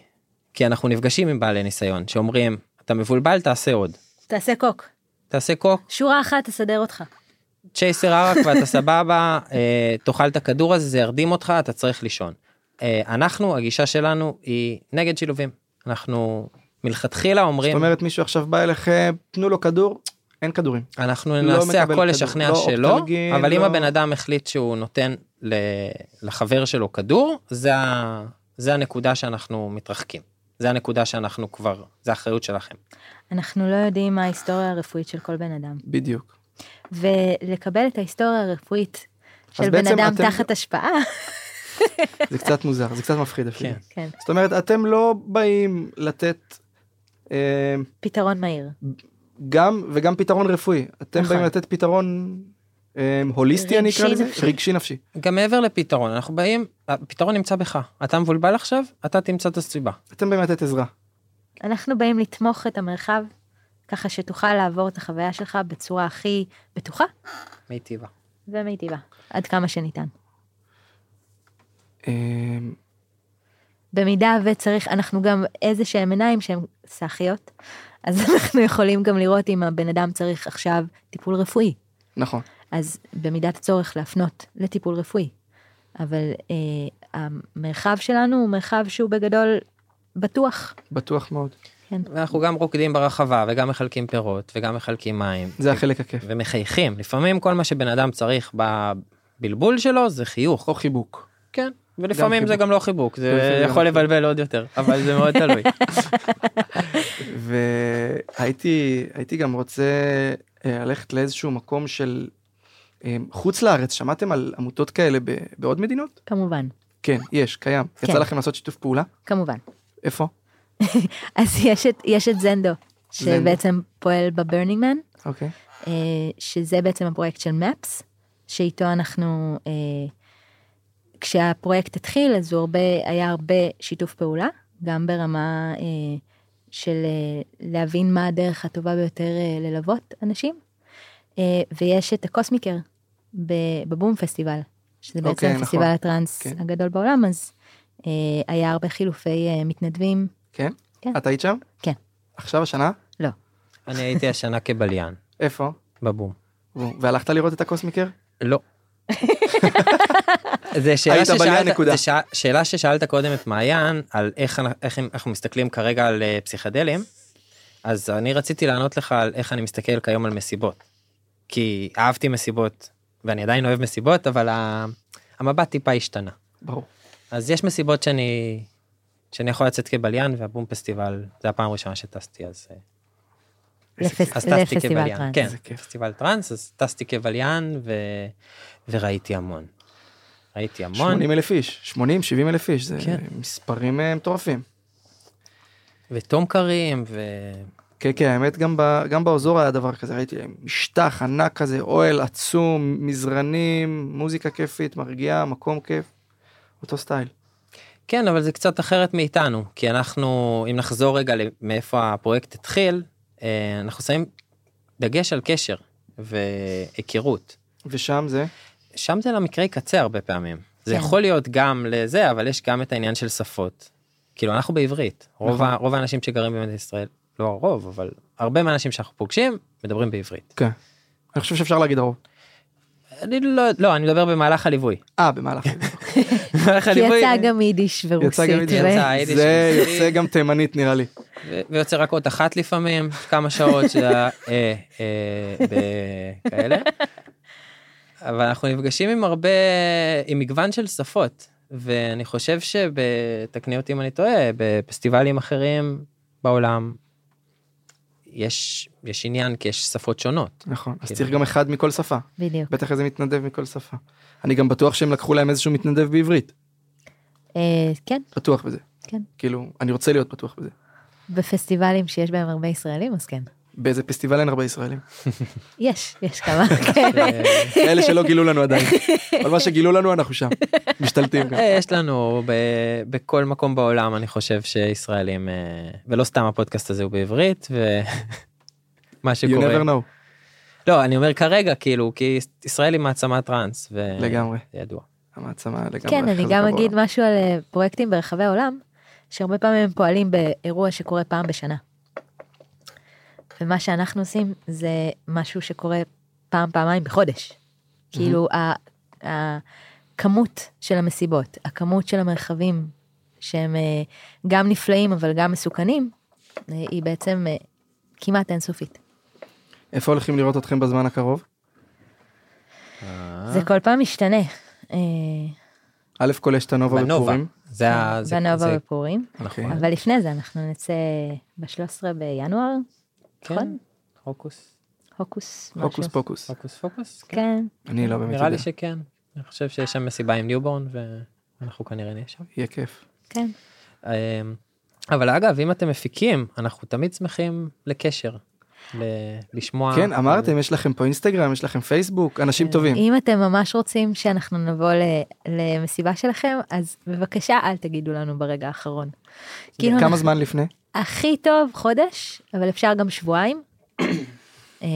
כי אנחנו נפגשים עם בעלי ניסיון שאומרים אתה מבולבל תעשה עוד תעשה קוק, תעשה קוק שורה אחת תסדר אותך. צ'ייסר ערק ואתה סבבה אה, תאכל את הכדור הזה זה ירדים אותך אתה צריך לישון. אה, אנחנו הגישה שלנו היא נגד שילובים אנחנו מלכתחילה זאת אומרים אומרת מישהו עכשיו בא אליכם תנו לו כדור אין כדורים אנחנו לא נעשה הכל כדור, לשכנע לא שלא אופטלגין, אבל אם לא- הבן אדם החליט שהוא נותן לחבר שלו כדור זה ה- זה הנקודה שאנחנו מתרחקים זה הנקודה שאנחנו כבר זה האחריות שלכם. אנחנו לא יודעים מה ההיסטוריה הרפואית של כל בן אדם. בדיוק ולקבל את ההיסטוריה הרפואית של בן אדם אתם- תחת השפעה, זה קצת מוזר זה קצת מפחיד אפילו כן. כן, זאת אומרת אתם לא באים לתת אה, פתרון מהיר. גם וגם פתרון רפואי אתם נכון. באים לתת פתרון אה, הוליסטי אני אקרא לזה נפשי. רגשי נפשי גם מעבר לפתרון אנחנו באים הפתרון נמצא בך אתה מבולבל עכשיו אתה תמצא את הסיבה. אתם באים לתת עזרה אנחנו באים לתמוך את המרחב, ככה שתוכל לעבור את החוויה שלך בצורה הכי בטוחה מיטיבה. ומיטיבה, עד כמה שניתן. אה, במידה וצריך, אנחנו גם איזה שהם עיניים שהן סאחיות, אז אנחנו יכולים גם לראות אם הבן אדם צריך עכשיו טיפול רפואי. נכון. אז במידת הצורך להפנות לטיפול רפואי. אבל אה, המרחב שלנו הוא מרחב שהוא בגדול בטוח. בטוח מאוד. ואנחנו גם רוקדים ברחבה וגם מחלקים פירות וגם מחלקים מים. זה החלק הכיף. ומחייכים. לפעמים כל מה שבן אדם צריך בבלבול שלו זה חיוך. או חיבוק. כן ולפעמים זה חיבוק. גם לא חיבוק זה גם יכול לא לבלבל עוד יותר אבל זה מאוד תלוי. והייתי הייתי גם רוצה אה, ללכת לאיזשהו מקום של אה, חוץ לארץ שמעתם על עמותות כאלה ב- בעוד מדינות כמובן, כן יש קיים כן. יצא לכם לעשות שיתוף פעולה כמובן. איפה אז יש את, יש את זנדו. שבעצם פועל ב Burning Man, אוקיי אה, שזה בעצם הפרויקט של MAPS, שאיתו אנחנו, כשהפרויקט התחיל אז הוא הרבה, היה הרבה שיתוף פעולה, גם ברמה אה, של אה, להבין מה הדרך הטובה ביותר אה, ללוות אנשים, אה, ויש את הקוסמיקר בבום פסטיבל, שזה בעצם אוקיי, נכון. פסטיבל הטראנס כן. הגדול בעולם, אז אה, היה הרבה חילופי אה, מתנדבים, כן כן. את היית שם כן. עכשיו השנה לא, אני הייתי השנה כבליין איפה בבום. והלכת לראות את הקוסמיקר לא. זה שאלה ששאלת. זה שא- שאלה ששאלת קודם את מעיין על איך אנ- איך אנחנו מסתכלים כרגע על אה, פסיכדלים אז אני רציתי לענות לך על איך אני מסתכל כיום על מסיבות. כי אהבתי מסיבות ואני עדיין אוהב מסיבות אבל ה- המבט טיפה השתנה. ברור אז יש מסיבות שאני שאני יכול לצאת כבליין וה Boom Festival זה הפעם הראשונה שטסתי אז אה, לפס- אז טסתי לפסטיבל כבליין, טראנס. כן. פסטיבל טראנס, אז טסתי כבליין ו... וראיתי המון. ראיתי המון, 80 אלף איש 80 70 אלף איש זה כן. מספרים אה, מטורפים. ומטורפים, ו... כן כן האמת גם ב, גם באוזורה היה דבר כזה ראיתי משטח ענק כזה אוהל עצום מזרנים מוזיקה כיפית מרגיעה מקום כיף. אותו סטייל. כן, אבל זה קצת אחרת מאיתנו, כי אנחנו, אם נחזור רגע מאיפה הפרויקט התחיל, אה, אנחנו שמים דגש על קשר והיכרות. ושם זה שם זה למקרי קצה הרבה פעמים. זה כן. יכול להיות גם לזה, אבל יש גם את העניין של שפות. כאילו אנחנו בעברית, רוב, נכון. ה, רוב האנשים שגרים במדינת ישראל, לא הרוב, אבל הרבה מהאנשים שאנחנו פוגשים מדברים בעברית. כן. אני חושב שאפשר להגיד הרוב. אני לא, לא, אני מדבר במהלך הליווי. אה במהלך. במהלך כי יצא גם יידיש ורוסית. זה. יוצא גם תימנית נראה לי. ויוצא רק אות אחת לפעמים, כמה שעות, שזה היה אה, אה, בכאלה. אבל אנחנו נפגשים עם הרבה, עם מגוון של שפות, ואני חושב שתקני אותי אם אני טועה, בפסטיבלים אחרים בעולם, יש, יש עניין כי יש שפות שונות. נכון. אז כאילו. צריך גם אחד מכל שפה. בדיוק. בטח איזה מתנדב מכל שפה. אני גם בטוח שהם לקחו להם איזשהו מתנדב בעברית. אה, כן, בטוח בזה. כן. כאילו, אני רוצה להיות בטוח בזה. בפסטיבלים שיש בהם הרבה ישראלים, אז כן. באיזה פסטיבל אין הרבה ישראלים. יש, יש כמה כאלה. אה, אלה שלא גילו לנו עדיין. אבל מה שגילו לנו אנחנו שם. משתלטים גם. יש לנו ב- בכל מקום בעולם אני חושב שישראלים אה, ולא סתם הפודקאסט הזה הוא בעברית ומה You שקורה never know. לא אני אומר כרגע כאילו כי ישראל היא מעצמת טראנס ו- לגמרי. זה ידוע. המעצמה לגמרי. כן, אני גם. אגיד משהו על אה, פרויקטים ברחבי העולם, שהרבה פעמים הם פועלים באירוע שקורה פעם בשנה. ומה שאנחנו עושים זה משהו שקורה פעם, פעמיים בחודש. כאילו, הכמות של המסיבות, הכמות של המרחבים, שהם אה, גם נפלאים אבל גם מסוכנים, אה, היא בעצם אה, כמעט אינסופית. איפה הולכים לראות אתכם בזמן הקרוב? זה כל פעם משתנה. א' כל יש את הנובה. בפורים. זה ה... זה- בנובה זה- בפורים. אוקיי. אבל לפני זה אנחנו נצא ב-13 בינואר, כן, נכון? הוקוס הוקוס. הוקוס. פוקוס. הוקוס פוקוס. כן. כן, אני לא באמת נראה לי יודע. שכן. אני חושב שיש שם מסיבה עם ניובורן ואנחנו כנראה נהיה שם. יהיה כיף. כן. אמ, אבל אגב אם אתם מפיקים אנחנו תמיד שמחים לקשר. ל- לשמוע. כן, אמרתם, יש לכם פה אינסטגרם, יש לכם פייסבוק, אנשים טובים. אם אתם ממש רוצים שאנחנו נבוא ל- למסיבה שלכם, אז בבקשה אל תגידו לנו ברגע האחרון. כאילו כמה אנחנו- זמן לפני? הכי טוב חודש, אבל אפשר גם שבועיים. אה,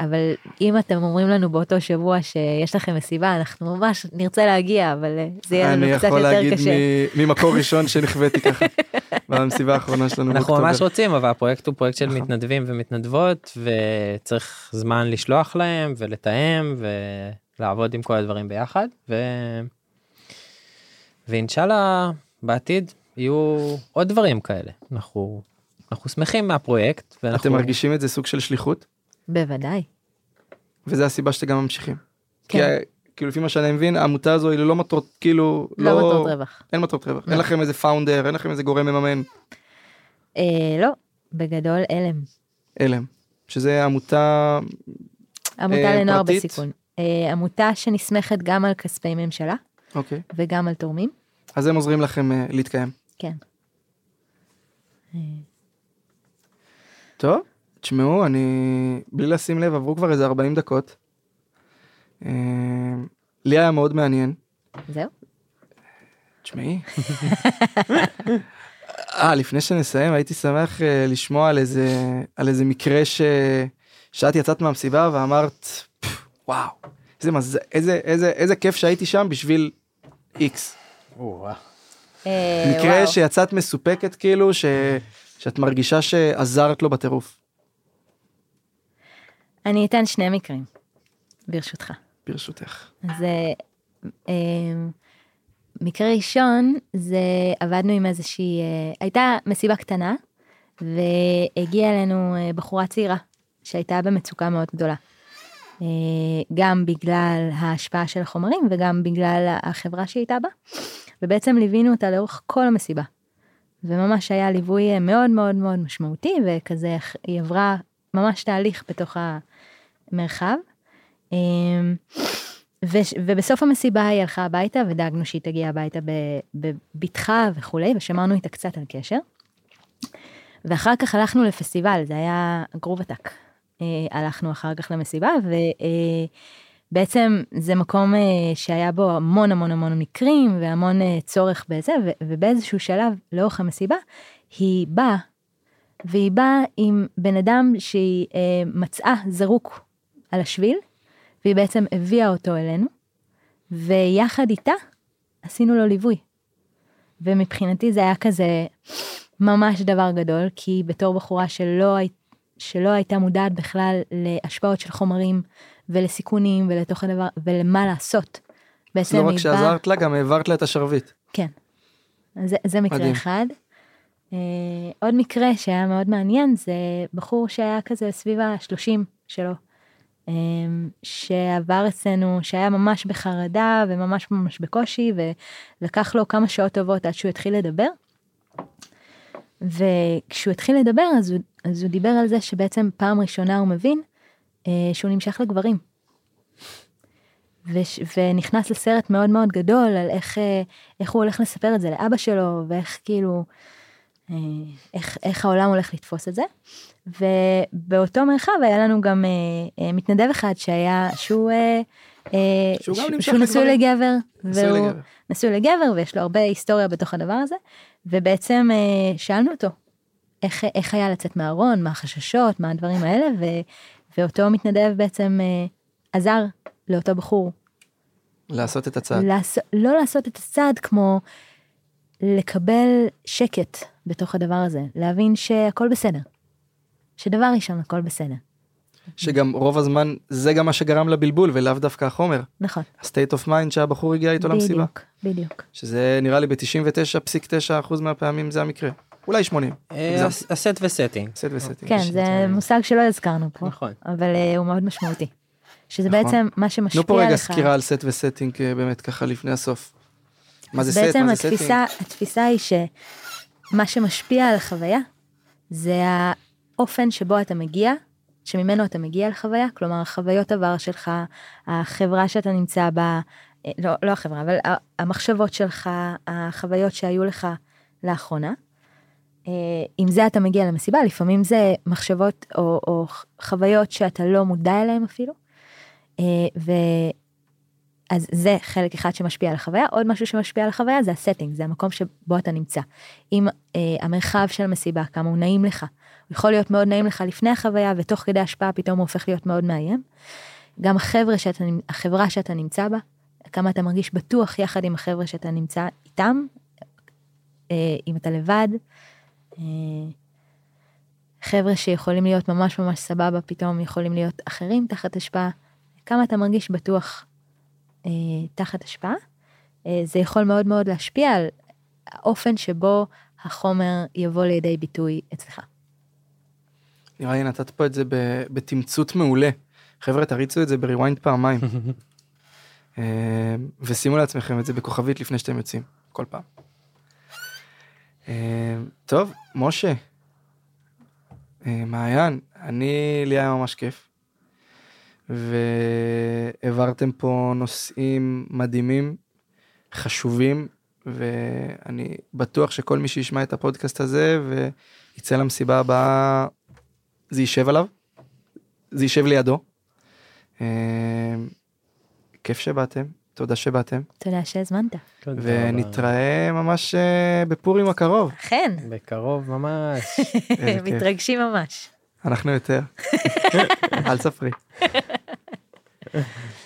אבל אם אתם אומרים לנו באותו שבוע שיש לכם מסיבה, אנחנו ממש נרצה להגיע, אבל אה, זה יהיה לנו אני קצת יכול יותר להגיד קשה. מ- ממקור ראשון שנחוויתי ככה במסיבה האחרונה שלנו אנחנו. ממש רוצים אבל הפרויקט הוא פרויקט של נכון. מתנדבים ומתנדבות וצריך זמן לשלוח להם ולתאם ולעבוד עם כל הדברים ביחד ו... ואינשאללה בעתיד יהיו עוד דברים כאלה אנחנו אנחנו שמחים מהפרויקט ואנחנו אתם מרגישים את זה סוג של שליחות בוודאי. וזה הסיבה שאתם גם ממשיכים. כי כן. ה- כאילו לפי מה שאני מבין העמותה הזו היא ללא מטרות כאילו לא מטרות רווח. אין מטרות רווח לא. אין לכם איזה פאונדר אין לכם איזה גורם מממן אה, לא, בגדול הלם. הלם שזה עמותה עמותה אה, לנוער פרטית? בסיכון. אה, עמותה שנסמכת גם על כספי ממשלה אוקיי וגם על תורמים. אז הם עוזרים לכם אה, להתקיים כן. טוב תשמעו אני בלי לשים לב עברו כבר איזה 40 דקות. אה, לי היה מאוד מעניין זהו. תשמעי. אה, לפני שנסיים הייתי שמח אה, לשמוע על איזה על איזה מקרה ש... שאת יצאת מהמסיבה ואמרת "פפ, וואו איזה מז... איזה איזה איזה כיף שהייתי שם בשביל איקס. אה, מקרה וואו. שיצאת מסופקת כאילו ש... שאת מרגישה שעזרת לו בטירוף אני אתן שני מקרים, ברשותך. ברשותך. אז אה, אה, מקרה ראשון זה עבדנו עם איזושהי, אה, הייתה מסיבה קטנה והגיעה אלינו אה, בחורה צעירה שהייתה במצוקה מאוד גדולה. אה, גם בגלל ההשפעה של החומרים וגם בגלל החברה שהיא הייתה בה. ובעצם ליווינו אותה לאורך כל המסיבה. וממש היה ליווי אה, מאוד מאוד מאוד משמעותי וכזה היא עברה ממש תהליך בתוך המרחב. אמ, ו- ובסוף המסיבה היא הלכה הביתה ודאגנו שהיא תגיע הביתה בבטחה וכולי ושמרנו איתה קצת על קשר. ואחר כך הלכנו לפסטיבל זה היה גרוב עתק. אה, הלכנו אחר כך למסיבה ובעצם זה מקום אה, שהיה בו המון המון המון מקרים והמון אה, צורך בזה ובאיזשהו שלב לאורך המסיבה היא באה והיא באה עם בן אדם שהיא אה, מצאה זרוק על השביל והיא בעצם הביאה אותו אלינו, ויחד איתה עשינו לו ליווי. ומבחינתי זה היה כזה ממש דבר גדול, כי בתור בחורה שלא, שלא הייתה מודעת בכלל להשפעות של חומרים ולסיכונים ולתוך הדבר ולמה לעשות בעצם לא רק שעזרת לה, גם העברת לה את השרביט. כן. זה, זה מקרה מדהים. אחד. אה, עוד מקרה שהיה מאוד מעניין זה בחור שהיה כזה סביב ה-30 שלו. אה, שעבר אצלנו, שהיה ממש בחרדה וממש ממש בקושי ולקח לו כמה שעות טובות עד שהוא התחיל לדבר. וכשהוא התחיל לדבר אז הוא, אז הוא דיבר על זה שבעצם פעם ראשונה הוא מבין שהוא נמשך לגברים. וש, ונכנס לסרט מאוד מאוד גדול על איך, אה, איך הוא הולך לספר את זה לאבא שלו ואיך כאילו אה, איך, איך העולם הולך לתפוס את זה. ובאותו מרחב היה לנו גם אה, אה, מתנדב אחד שהיה שהוא, אה, אה, שהוא ש- שהוא נשוי. לגבר. והוא. נשוי לגבר ויש לו הרבה היסטוריה בתוך הדבר הזה ובעצם אה, שאלנו אותו איך, איך היה לצאת מהארון מה החששות מה הדברים האלה ואותו מתנדב בעצם אה, עזר לאותו בחור לעשות את הצעד. לעשות, לא לעשות את הצעד כמו לקבל שקט בתוך הדבר הזה, להבין שהכל בסדר. שדבר ראשון הכל בסדר. שגם רוב הזמן זה גם מה שגרם לבלבול ולאו דווקא החומר. נכון. ה-state of mind שהבחור הגיע איתו למסיבה. בדיוק, בדיוק. שזה נראה לי ב-99.9% מהפעמים זה המקרה. אולי 80. אה, ה set ו setting. set ו setting. כן, זה מושג שלא הזכרנו פה, נכון. אבל אה, הוא מאוד משמעותי. שזה נכון. בעצם מה שמשפיע תנו פה רגע לך. סקירה על set ו setting אה, באמת ככה לפני הסוף. מה זה סט? בעצם מה זה setting? התפיסה, התפיסה היא שמה שמשפיע על החוויה זה האופן שבו אתה מגיע, שממנו אתה מגיע לחוויה, כלומר חוויות עבר שלך, החברה שאתה נמצא בה, לא, לא החברה, אבל המחשבות שלך, החוויות שהיו לך לאחרונה. אה, עם זה אתה מגיע למסיבה, לפעמים זה מחשבות או, או חוויות שאתה לא מודע אליהן אפילו. אה, ו... אז זה חלק אחד שמשפיע על החוויה, עוד משהו שמשפיע על החוויה זה הסטינג, זה המקום שבו אתה נמצא. אם אה, המרחב של המסיבה, כמה הוא נעים לך, הוא יכול להיות מאוד נעים לך לפני החוויה ותוך כדי השפעה פתאום הוא הופך להיות מאוד מאיים. גם החבר'ה שאתה, החברה שאתה נמצא בה, כמה אתה מרגיש בטוח יחד עם החבר'ה שאתה נמצא איתם, אה, אם אתה לבד. אה, חבר'ה שיכולים להיות ממש ממש סבבה, פתאום יכולים להיות אחרים תחת השפעה. כמה אתה מרגיש בטוח אה, תחת השפעה, אה, זה יכול מאוד מאוד להשפיע על האופן שבו החומר יבוא לידי ביטוי אצלך. נראה לי נתת פה את זה ב- בתמצות מעולה. חבר'ה תריצו את זה ב rewind פעמיים. אה, ושימו לעצמכם את זה בכוכבית לפני שאתם יוצאים כל פעם. אה, טוב משה. אה, מעיין אני לי היה ממש כיף. והעברתם פה נושאים מדהימים חשובים ואני בטוח שכל מי שישמע את הפודקאסט הזה ויצא למסיבה הבאה זה יישב עליו, זה יישב לידו. אה, כיף שבאתם, תודה שבאתם, תודה שהזמנת. ונתראה ממש אה, בפורים הקרוב. אכן, בקרוב ממש. מתרגשים ממש. אנחנו יותר. אל תספרי.